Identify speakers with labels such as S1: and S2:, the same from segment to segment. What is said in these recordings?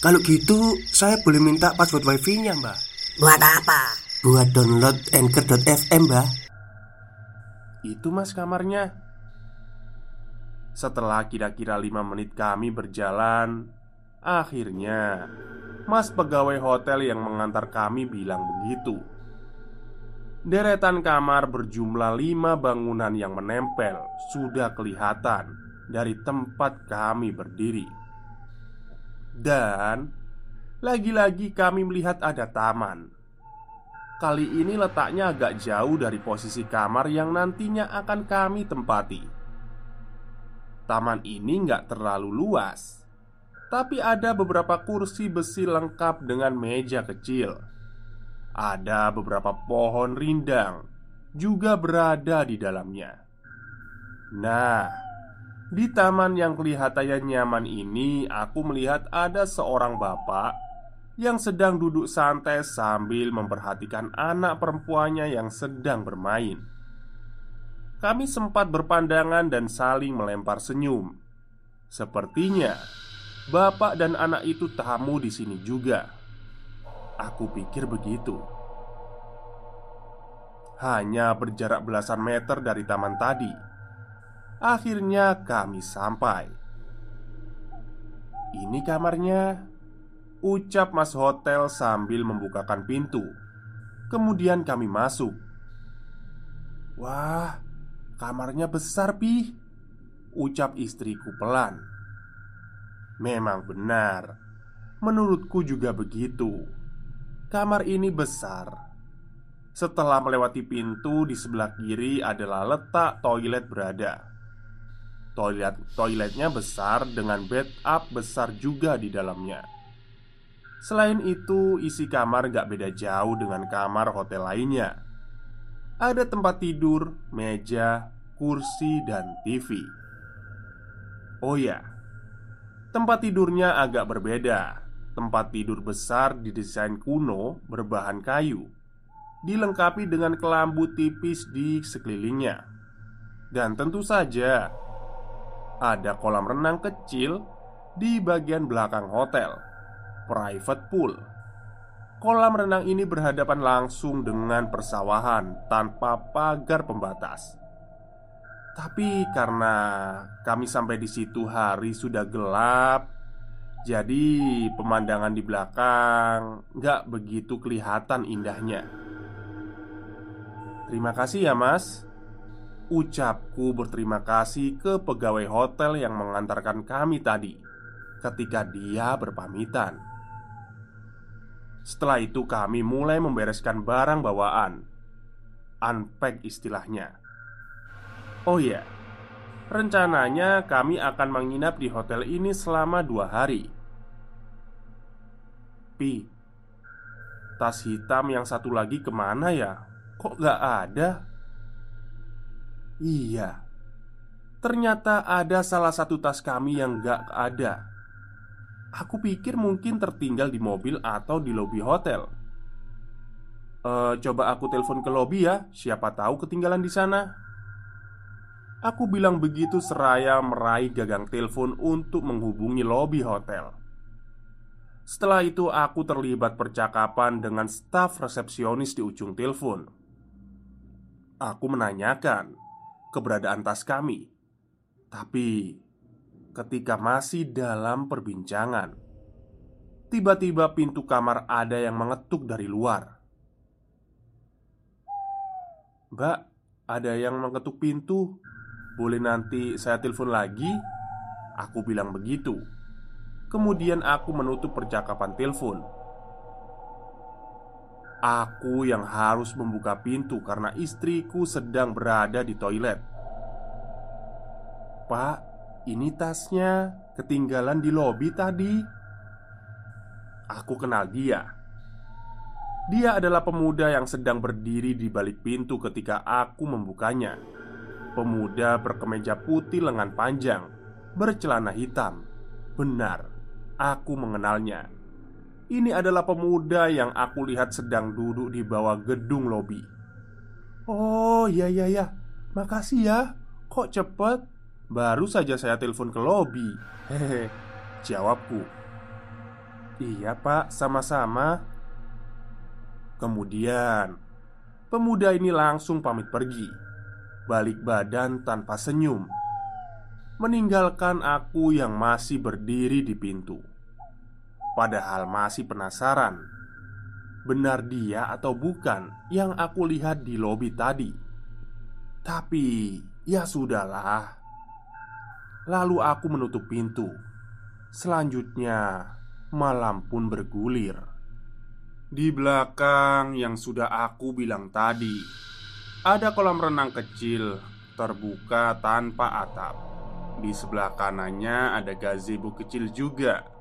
S1: Kalau gitu, saya boleh minta password wifi-nya, Mbak.
S2: Buat apa?
S1: Buat download Anchor.fm, Mbak. Itu mas kamarnya. Setelah kira-kira lima menit kami berjalan, akhirnya mas pegawai hotel yang mengantar kami bilang begitu. Deretan kamar berjumlah lima bangunan yang menempel sudah kelihatan dari tempat kami berdiri. Dan lagi-lagi kami melihat ada taman. Kali ini letaknya agak jauh dari posisi kamar yang nantinya akan kami tempati. Taman ini nggak terlalu luas, tapi ada beberapa kursi besi lengkap dengan meja kecil. Ada beberapa pohon rindang juga berada di dalamnya. Nah, di taman yang kelihatannya nyaman ini, aku melihat ada seorang bapak yang sedang duduk santai sambil memperhatikan anak perempuannya yang sedang bermain. Kami sempat berpandangan dan saling melempar senyum. Sepertinya bapak dan anak itu tamu di sini juga. Aku pikir begitu. Hanya berjarak belasan meter dari taman tadi. Akhirnya kami sampai. Ini kamarnya, Ucap mas hotel sambil membukakan pintu. Kemudian kami masuk. Wah, kamarnya besar, Pi Ucap istriku pelan. Memang benar. Menurutku juga begitu. Kamar ini besar. Setelah melewati pintu di sebelah kiri adalah letak toilet berada Toilet toiletnya besar dengan bed up besar juga di dalamnya. Selain itu, isi kamar gak beda jauh dengan kamar hotel lainnya. Ada tempat tidur, meja, kursi, dan TV. Oh ya, tempat tidurnya agak berbeda. Tempat tidur besar didesain kuno berbahan kayu, dilengkapi dengan kelambu tipis di sekelilingnya, dan tentu saja ada kolam renang kecil di bagian belakang hotel private pool. Kolam renang ini berhadapan langsung dengan persawahan tanpa pagar pembatas. Tapi karena kami sampai di situ hari sudah gelap, jadi pemandangan di belakang nggak begitu kelihatan indahnya. Terima kasih ya mas Ucapku berterima kasih ke pegawai hotel yang mengantarkan kami tadi Ketika dia berpamitan setelah itu kami mulai membereskan barang bawaan Unpack istilahnya Oh ya Rencananya kami akan menginap di hotel ini selama dua hari Pi Tas hitam yang satu lagi ke mana ya? Kok gak ada? Iya Ternyata ada salah satu tas kami yang gak ada Aku pikir mungkin tertinggal di mobil atau di lobi hotel. E, coba aku telepon ke lobi ya, siapa tahu ketinggalan di sana. Aku bilang begitu seraya meraih gagang telepon untuk menghubungi lobi hotel. Setelah itu aku terlibat percakapan dengan staf resepsionis di ujung telepon. Aku menanyakan keberadaan tas kami. Tapi ketika masih dalam perbincangan. Tiba-tiba pintu kamar ada yang mengetuk dari luar. "Mbak, ada yang mengetuk pintu. Boleh nanti saya telepon lagi?" Aku bilang begitu. Kemudian aku menutup percakapan telepon. Aku yang harus membuka pintu karena istriku sedang berada di toilet. "Pak, ini tasnya ketinggalan di lobi tadi Aku kenal dia. Dia adalah pemuda yang sedang berdiri di balik pintu ketika aku membukanya. Pemuda berkemeja putih lengan panjang, bercelana hitam. Benar, aku mengenalnya. Ini adalah pemuda yang aku lihat sedang duduk di bawah gedung lobi. Oh iya iya ya, makasih ya. Kok cepet? Baru saja saya telepon ke lobi. Hehe, jawabku. Iya pak, sama-sama. Kemudian, pemuda ini langsung pamit pergi, balik badan tanpa senyum, meninggalkan aku yang masih berdiri di pintu. Padahal masih penasaran. Benar dia atau bukan yang aku lihat di lobi tadi? Tapi ya sudahlah. Lalu aku menutup pintu. Selanjutnya malam pun bergulir. Di belakang yang sudah aku bilang tadi Ada kolam renang kecil terbuka tanpa atap. Di sebelah kanannya ada gazebo kecil juga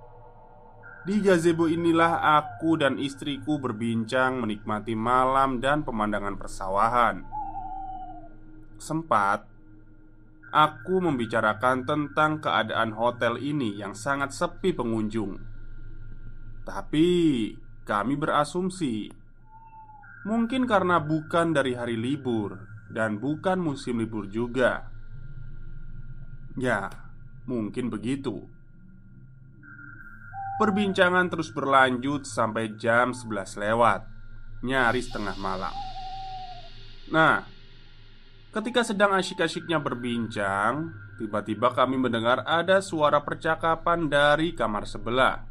S1: di gazebo inilah aku dan istriku berbincang menikmati malam dan pemandangan persawahan. Sempat aku membicarakan tentang keadaan hotel ini yang sangat sepi pengunjung. Tapi kami berasumsi mungkin karena bukan dari hari libur dan bukan musim libur juga. Ya, mungkin begitu. Perbincangan terus berlanjut sampai jam 11 lewat Nyaris tengah malam. Nah Ketika sedang asyik-asyiknya berbincang Tiba-tiba kami mendengar ada suara percakapan dari kamar sebelah.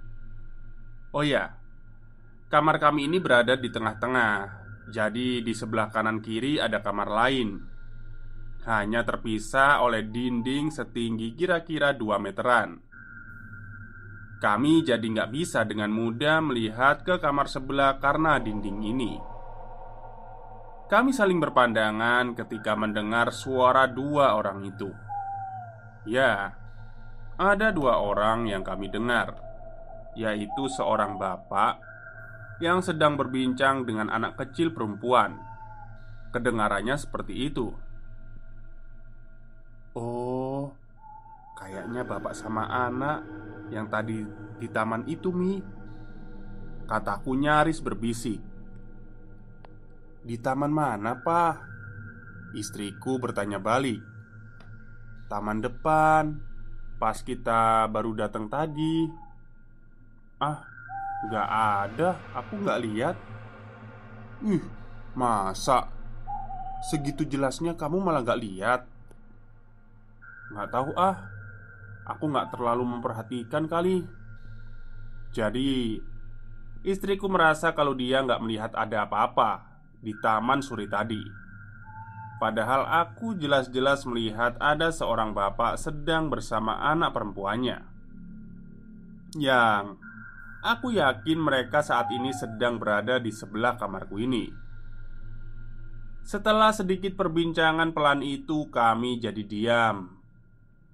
S1: Oh ya Kamar kami ini berada di tengah-tengah Jadi di sebelah kanan kiri ada kamar lain. Hanya terpisah oleh dinding setinggi kira-kira 2 meteran kami jadi nggak bisa dengan mudah melihat ke kamar sebelah karena dinding ini. Kami saling berpandangan ketika mendengar suara dua orang itu. Ya, ada dua orang yang kami dengar, yaitu seorang bapak yang sedang berbincang dengan anak kecil perempuan. Kedengarannya seperti itu. Oh, kayaknya bapak sama anak yang tadi di taman itu, Mi. Kataku nyaris berbisik. Di taman mana, Pak? Istriku bertanya balik. Taman depan. Pas kita baru datang tadi. Ah, nggak ada. Aku nggak lihat. Ih, masa? Segitu jelasnya kamu malah nggak lihat? Nggak tahu ah Aku nggak terlalu memperhatikan kali. Jadi Istriku merasa kalau dia nggak melihat ada apa-apa Di taman suri tadi. Padahal aku jelas-jelas melihat ada seorang bapak sedang bersama anak perempuannya. Yang Aku yakin mereka saat ini sedang berada di sebelah kamarku ini. Setelah sedikit perbincangan pelan itu kami jadi diam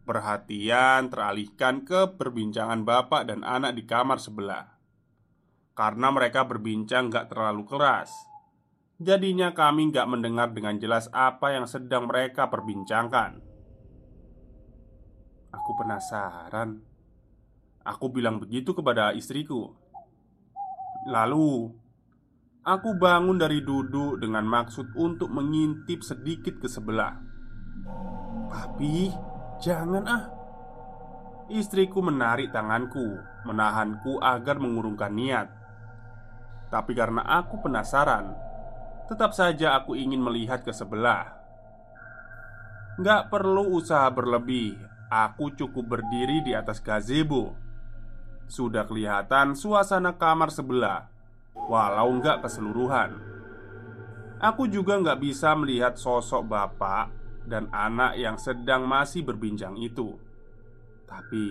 S1: Perhatian teralihkan ke perbincangan bapak dan anak di kamar sebelah. Karena mereka berbincang gak terlalu keras Jadinya kami gak mendengar dengan jelas apa yang sedang mereka perbincangkan. Aku penasaran. Aku bilang begitu kepada istriku. Lalu Aku bangun dari duduk dengan maksud untuk mengintip sedikit ke sebelah. Tapi Jangan ah. Istriku menarik tanganku Menahanku agar mengurungkan niat. Tapi karena aku penasaran Tetap saja aku ingin melihat ke sebelah. Gak perlu usaha berlebih Aku cukup berdiri di atas gazebo. Sudah kelihatan suasana kamar sebelah Walau nggak keseluruhan. Aku juga nggak bisa melihat sosok bapak dan anak yang sedang masih berbincang itu. Tapi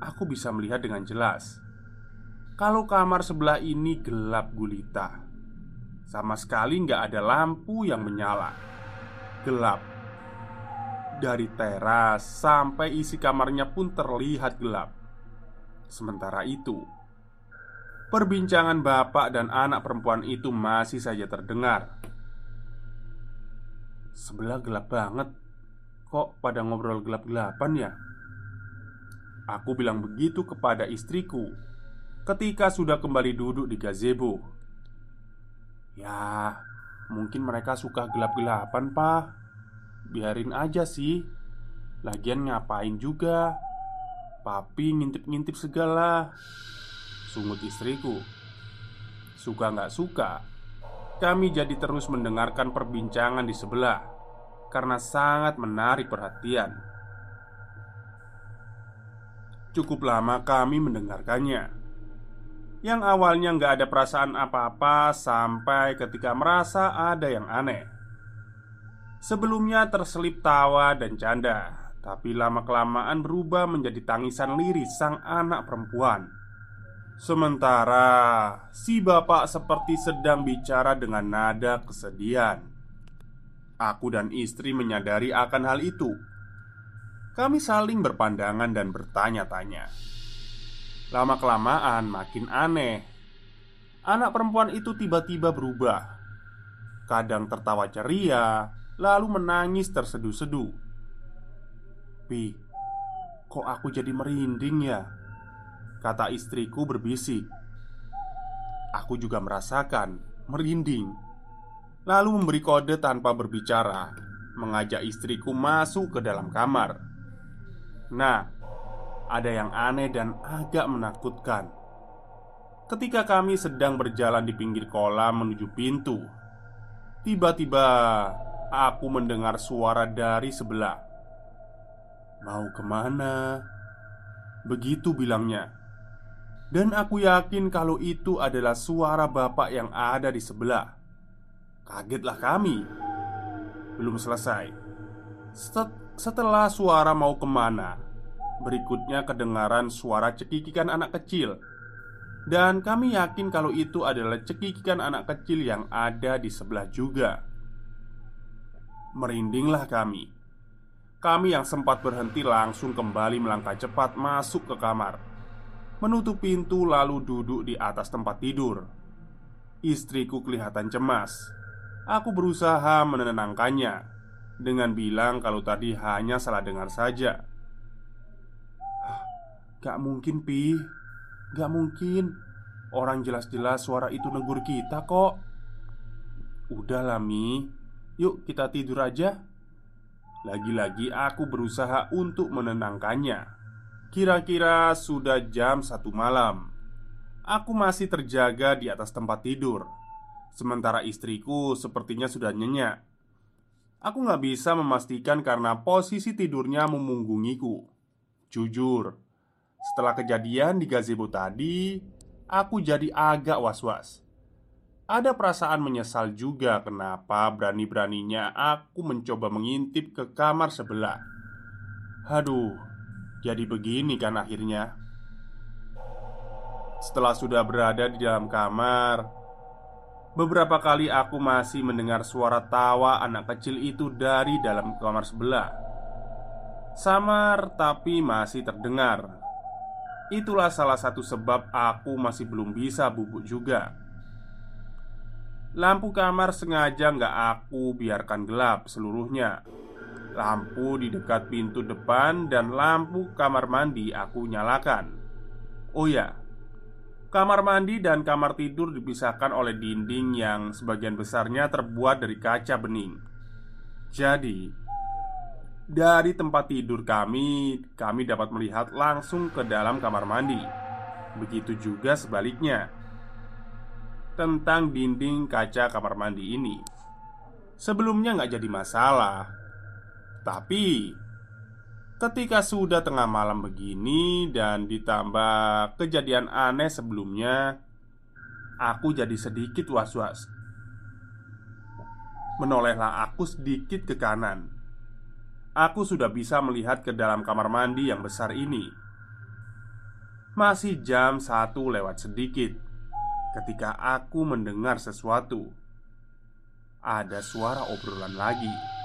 S1: aku bisa melihat dengan jelas kalau kamar sebelah ini gelap gulita. Sama sekali nggak ada lampu yang menyala. Gelap dari teras sampai isi kamarnya pun terlihat gelap. Sementara itu, Perbincangan bapak dan anak perempuan itu masih saja terdengar. Sebelah gelap banget. Kok pada ngobrol gelap-gelapan ya? Aku bilang begitu kepada istriku ketika sudah kembali duduk di gazebo. Ya, mungkin mereka suka gelap-gelapan, Pak. Biarin aja sih. Lagian ngapain juga? Papi ngintip-ngintip segala. Sungut istriku Suka nggak suka Kami jadi terus mendengarkan perbincangan di sebelah Karena sangat menarik perhatian. Cukup lama kami mendengarkannya. Yang awalnya nggak ada perasaan apa-apa Sampai ketika merasa ada yang aneh. Sebelumnya terselip tawa dan canda Tapi lama-kelamaan berubah menjadi tangisan liris sang anak perempuan Sementara si bapak seperti sedang bicara dengan nada kesedihan. Aku dan istri menyadari akan hal itu. Kami saling berpandangan dan bertanya-tanya. Lama-kelamaan makin aneh. Anak perempuan itu tiba-tiba berubah. Kadang tertawa ceria, lalu menangis terseduh-seduh. Pi, kok aku jadi merinding ya? Kata istriku berbisik. Aku juga merasakan Merinding Lalu memberi kode tanpa berbicara Mengajak istriku masuk ke dalam kamar. Nah Ada yang aneh dan agak menakutkan. Ketika kami sedang berjalan di pinggir kolam menuju pintu Tiba-tiba Aku mendengar suara dari sebelah. Mau ke mana? Begitu bilangnya dan aku yakin kalau itu adalah suara bapak yang ada di sebelah. Kagetlah kami. Belum selesai. Setelah suara mau ke mana Berikutnya kedengaran suara cekikikan anak kecil. Dan kami yakin kalau itu adalah cekikikan anak kecil yang ada di sebelah juga. Merindinglah kami. Kami yang sempat berhenti langsung kembali melangkah cepat masuk ke kamar menutup pintu lalu duduk di atas tempat tidur. Istriku kelihatan cemas. Aku berusaha menenangkannya dengan bilang kalau tadi hanya salah dengar saja. Gak mungkin, Pi. Gak mungkin. Orang jelas-jelas suara itu negur kita kok. Udah lah, Mi. Yuk kita tidur aja. Lagi-lagi aku berusaha untuk menenangkannya. Kira-kira sudah jam satu malam. Aku masih terjaga di atas tempat tidur. Sementara istriku sepertinya sudah nyenyak. Aku nggak bisa memastikan karena posisi tidurnya memunggungiku. Jujur Setelah kejadian di gazebo tadi Aku jadi agak was-was. Ada perasaan menyesal juga kenapa berani-beraninya aku mencoba mengintip ke kamar sebelah. Aduh, jadi begini kan akhirnya. Setelah sudah berada di dalam kamar Beberapa kali aku masih mendengar suara tawa anak kecil itu dari dalam kamar sebelah. Samar tapi masih terdengar. Itulah salah satu sebab aku masih belum bisa bubuk juga. Lampu kamar sengaja nggak aku biarkan gelap seluruhnya Lampu di dekat pintu depan dan lampu kamar mandi aku nyalakan. Oh ya, kamar mandi dan kamar tidur dipisahkan oleh dinding yang sebagian besarnya terbuat dari kaca bening. Jadi, dari tempat tidur kami, kami dapat melihat langsung ke dalam kamar mandi. Begitu juga sebaliknya. Tentang dinding kaca kamar mandi ini, sebelumnya nggak jadi masalah tapi ketika sudah tengah malam begini dan ditambah kejadian aneh sebelumnya, aku jadi sedikit was-was. Menolehlah aku sedikit ke kanan. Aku sudah bisa melihat ke dalam kamar mandi yang besar ini. Masih jam satu lewat sedikit ketika aku mendengar sesuatu. Ada suara obrolan lagi.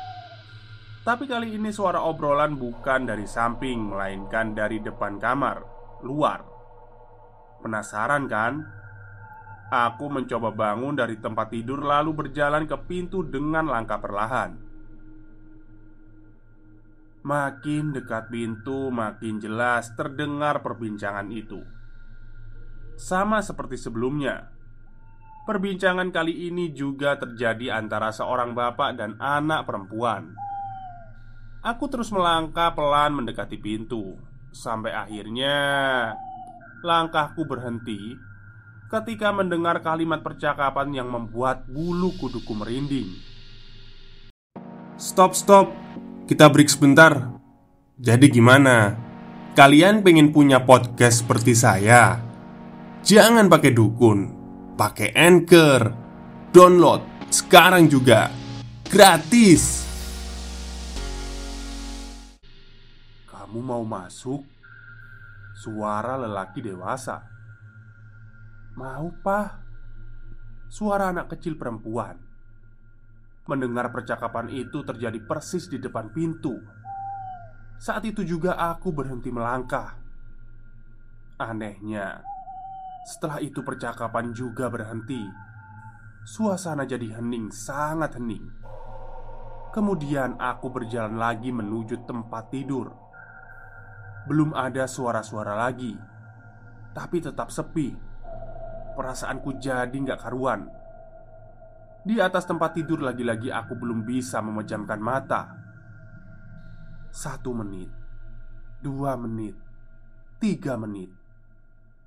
S1: Tapi kali ini suara obrolan bukan dari samping Melainkan dari depan kamar Luar Penasaran kan? Aku mencoba bangun dari tempat tidur, lalu berjalan ke pintu dengan langkah perlahan. Makin dekat pintu, makin jelas terdengar perbincangan itu. Sama seperti sebelumnya, perbincangan kali ini juga terjadi antara seorang bapak dan anak perempuan. Aku terus melangkah pelan mendekati pintu, sampai akhirnya langkahku berhenti ketika mendengar kalimat percakapan yang membuat bulu kuduku merinding.
S3: Stop, stop, kita break sebentar. Jadi, gimana? Kalian pengen punya podcast seperti saya? Jangan pakai dukun, pakai anchor, download sekarang juga gratis.
S1: Kamu mau masuk? Suara lelaki dewasa. Mau, Pak? Suara anak kecil perempuan. Mendengar percakapan itu terjadi persis di depan pintu. Saat itu juga aku berhenti melangkah. Anehnya, setelah itu percakapan juga berhenti. Suasana jadi hening, sangat hening. Kemudian aku berjalan lagi menuju tempat tidur. Belum ada suara-suara lagi, tapi tetap sepi. Perasaanku jadi nggak karuan. Di atas tempat tidur lagi-lagi aku belum bisa memejamkan mata. Satu menit, dua menit, tiga menit,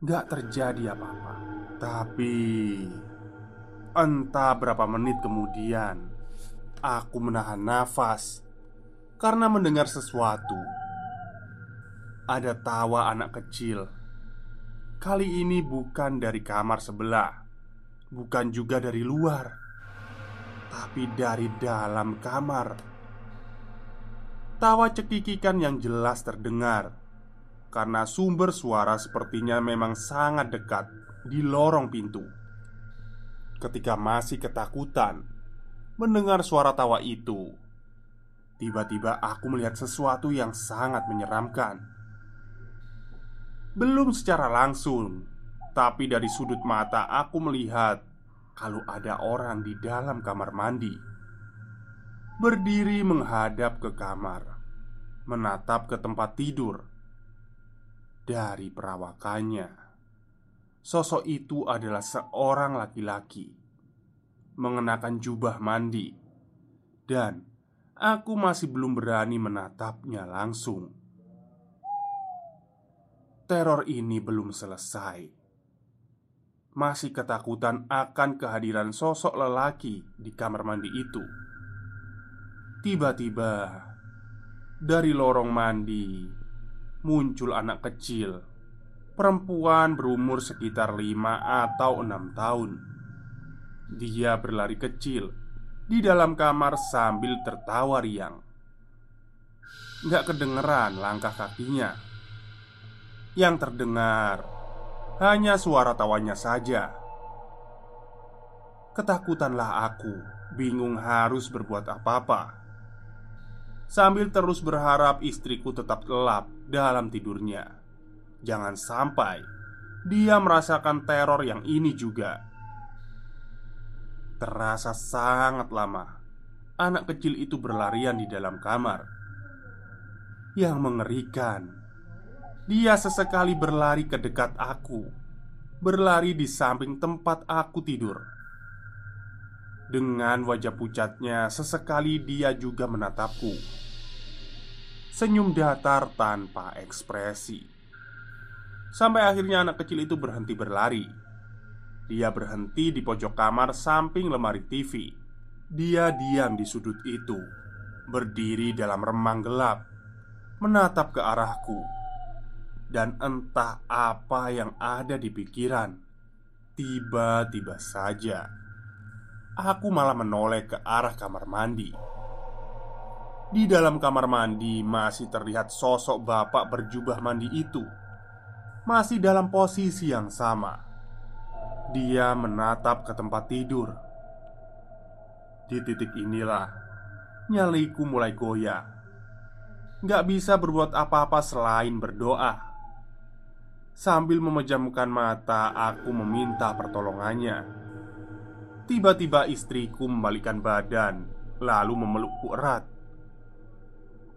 S1: nggak terjadi apa-apa. Tapi entah berapa menit kemudian, aku menahan nafas karena mendengar sesuatu ada tawa anak kecil. Kali ini bukan dari kamar sebelah, bukan juga dari luar, tapi dari dalam kamar. Tawa cekikikan yang jelas terdengar karena sumber suara sepertinya memang sangat dekat di lorong pintu. Ketika masih ketakutan mendengar suara tawa itu, tiba-tiba aku melihat sesuatu yang sangat menyeramkan. Belum secara langsung, tapi dari sudut mata aku melihat kalau ada orang di dalam kamar mandi berdiri menghadap ke kamar, menatap ke tempat tidur. Dari perawakannya, sosok itu adalah seorang laki-laki mengenakan jubah mandi, dan aku masih belum berani menatapnya langsung teror ini belum selesai. Masih ketakutan akan kehadiran sosok lelaki di kamar mandi itu. Tiba-tiba, dari lorong mandi muncul anak kecil, perempuan berumur sekitar lima atau enam tahun. Dia berlari kecil di dalam kamar sambil tertawa riang. Gak kedengeran langkah kakinya yang terdengar hanya suara tawanya saja. Ketakutanlah aku, bingung harus berbuat apa-apa. Sambil terus berharap istriku tetap gelap dalam tidurnya. Jangan sampai dia merasakan teror yang ini juga. Terasa sangat lama anak kecil itu berlarian di dalam kamar. Yang mengerikan, dia sesekali berlari ke dekat aku, berlari di samping tempat aku tidur. Dengan wajah pucatnya, sesekali dia juga menatapku. Senyum datar tanpa ekspresi. Sampai akhirnya anak kecil itu berhenti berlari. Dia berhenti di pojok kamar samping lemari TV. Dia diam di sudut itu, berdiri dalam remang gelap, menatap ke arahku dan entah apa yang ada di pikiran. Tiba-tiba saja aku malah menoleh ke arah kamar mandi. Di dalam kamar mandi masih terlihat sosok bapak berjubah mandi itu, masih dalam posisi yang sama. Dia menatap ke tempat tidur. Di titik inilah nyaliku mulai goyah. Gak bisa berbuat apa-apa selain berdoa Sambil memejamkan mata, aku meminta pertolongannya. Tiba-tiba istriku membalikkan badan, lalu memelukku erat.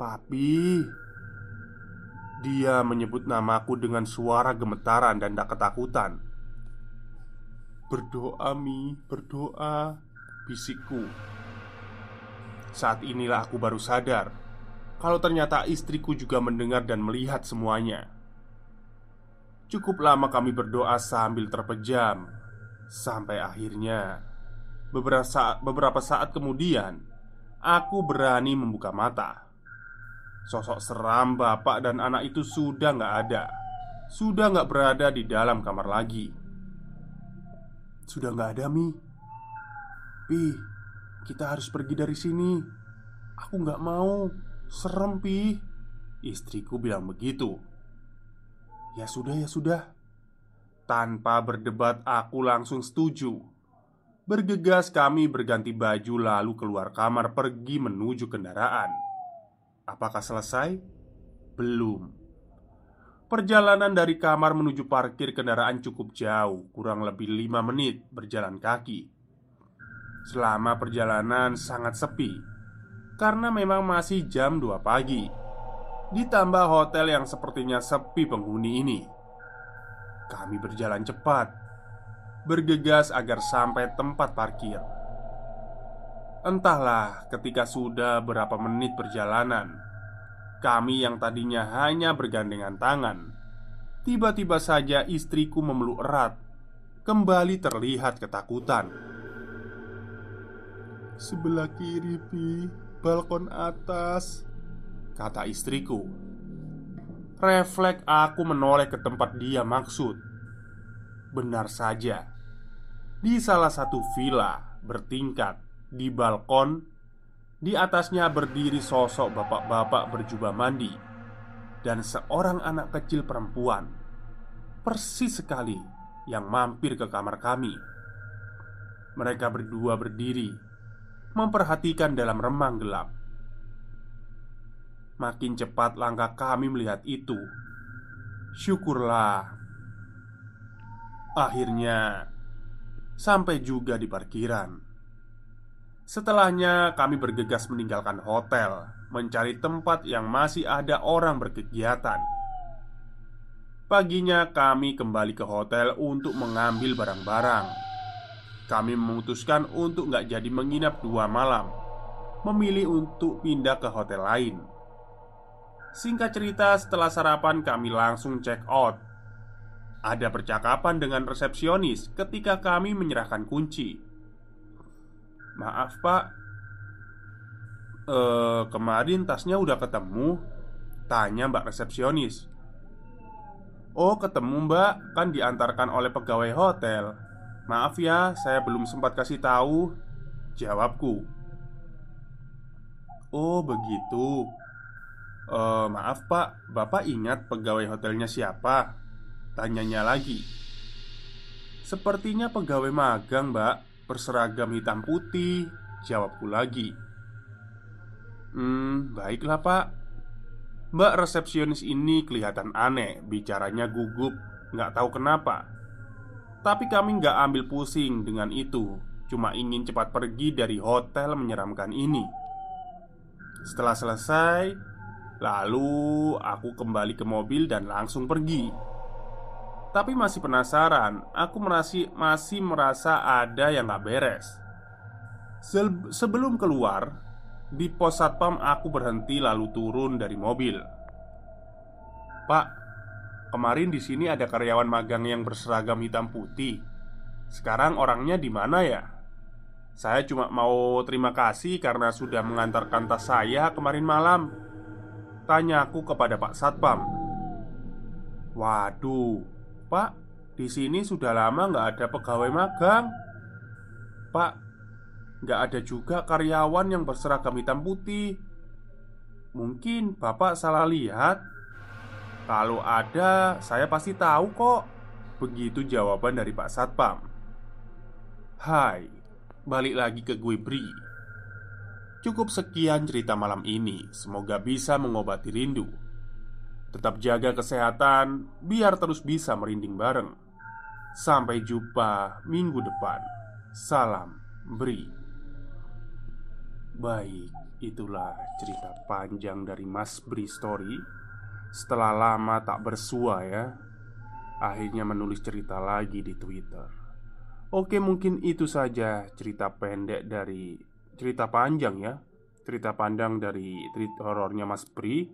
S1: "Papi," dia menyebut namaku dengan suara gemetaran dan tak ketakutan. "Berdoa, Mi, berdoa," bisikku. Saat inilah aku baru sadar kalau ternyata istriku juga mendengar dan melihat semuanya. Cukup lama kami berdoa sambil terpejam. Sampai akhirnya beberapa saat, beberapa saat kemudian Aku berani membuka mata. Sosok seram bapak dan anak itu sudah nggak ada. Sudah nggak berada di dalam kamar lagi. Sudah nggak ada Mi. Pi Kita harus pergi dari sini. Aku nggak mau. Serem Pi. Istriku bilang begitu Ya sudah, ya sudah. Tanpa berdebat, aku langsung setuju. Bergegas, kami berganti baju, lalu keluar kamar, pergi menuju kendaraan. Apakah selesai? Belum. Perjalanan dari kamar menuju parkir kendaraan cukup jauh, kurang lebih lima menit berjalan kaki. Selama perjalanan sangat sepi karena memang masih jam 2 pagi. Ditambah hotel yang sepertinya sepi penghuni ini. Kami berjalan cepat Bergegas agar sampai tempat parkir. Entahlah ketika sudah berapa menit perjalanan Kami yang tadinya hanya bergandengan tangan Tiba-tiba saja istriku memeluk erat Kembali terlihat ketakutan. Sebelah kiri, Pi Balkon atas Kata istriku. Refleks aku menoleh ke tempat dia maksud. Benar saja Di salah satu villa bertingkat Di balkon Di atasnya berdiri sosok bapak-bapak berjubah mandi Dan seorang anak kecil perempuan Persis sekali Yang mampir ke kamar kami. Mereka berdua berdiri Memperhatikan dalam remang gelap Makin cepat langkah kami melihat itu. Syukurlah. Akhirnya Sampai juga di parkiran. Setelahnya kami bergegas meninggalkan hotel Mencari tempat yang masih ada orang berkegiatan. Paginya kami kembali ke hotel untuk mengambil barang-barang. Kami memutuskan untuk nggak jadi menginap dua malam Memilih untuk pindah ke hotel lain Singkat cerita, setelah sarapan kami langsung check out. Ada percakapan dengan resepsionis ketika kami menyerahkan kunci. Maaf, Pak. Eh, kemarin tasnya udah ketemu? Tanya Mbak resepsionis. Oh, ketemu, Mbak. Kan diantarkan oleh pegawai hotel. Maaf ya, saya belum sempat kasih tahu. Jawabku. Oh, begitu. Uh, maaf pak, bapak ingat pegawai hotelnya siapa? Tanyanya lagi. Sepertinya pegawai magang mbak. Berseragam hitam putih. Jawabku lagi. Hmm, baiklah pak. Mbak resepsionis ini kelihatan aneh. Bicaranya gugup. Nggak tahu kenapa. Tapi kami nggak ambil pusing dengan itu. Cuma ingin cepat pergi dari hotel menyeramkan ini. Setelah selesai Lalu aku kembali ke mobil dan langsung pergi. Tapi masih penasaran, aku masih, masih merasa ada yang gak beres. Se sebelum keluar, di pos satpam aku berhenti lalu turun dari mobil. Pak, kemarin di sini ada karyawan magang yang berseragam hitam putih. Sekarang orangnya di mana ya? Saya cuma mau terima kasih karena sudah mengantarkan tas saya kemarin malam. Tanyaku kepada Pak Satpam. Waduh Pak di sini sudah lama nggak ada pegawai magang. Pak Nggak ada juga karyawan yang berseragam hitam putih. Mungkin Bapak salah lihat? Kalau ada, saya pasti tahu kok. Begitu jawaban dari Pak Satpam. Hai, balik lagi ke gue Bri Cukup sekian cerita malam ini. Semoga bisa mengobati rindu. Tetap jaga kesehatan biar terus bisa merinding bareng. Sampai jumpa minggu depan. Salam Bri. Baik, itulah cerita panjang dari Mas Bri Story. Setelah lama tak bersua ya, akhirnya menulis cerita lagi di Twitter. Oke, mungkin itu saja cerita pendek dari cerita panjang ya. Cerita panjang dari cerita horornya Mas Bri.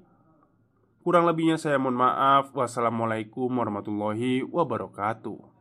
S1: Kurang lebihnya saya mohon maaf. Wassalamualaikum warahmatullahi wabarakatuh.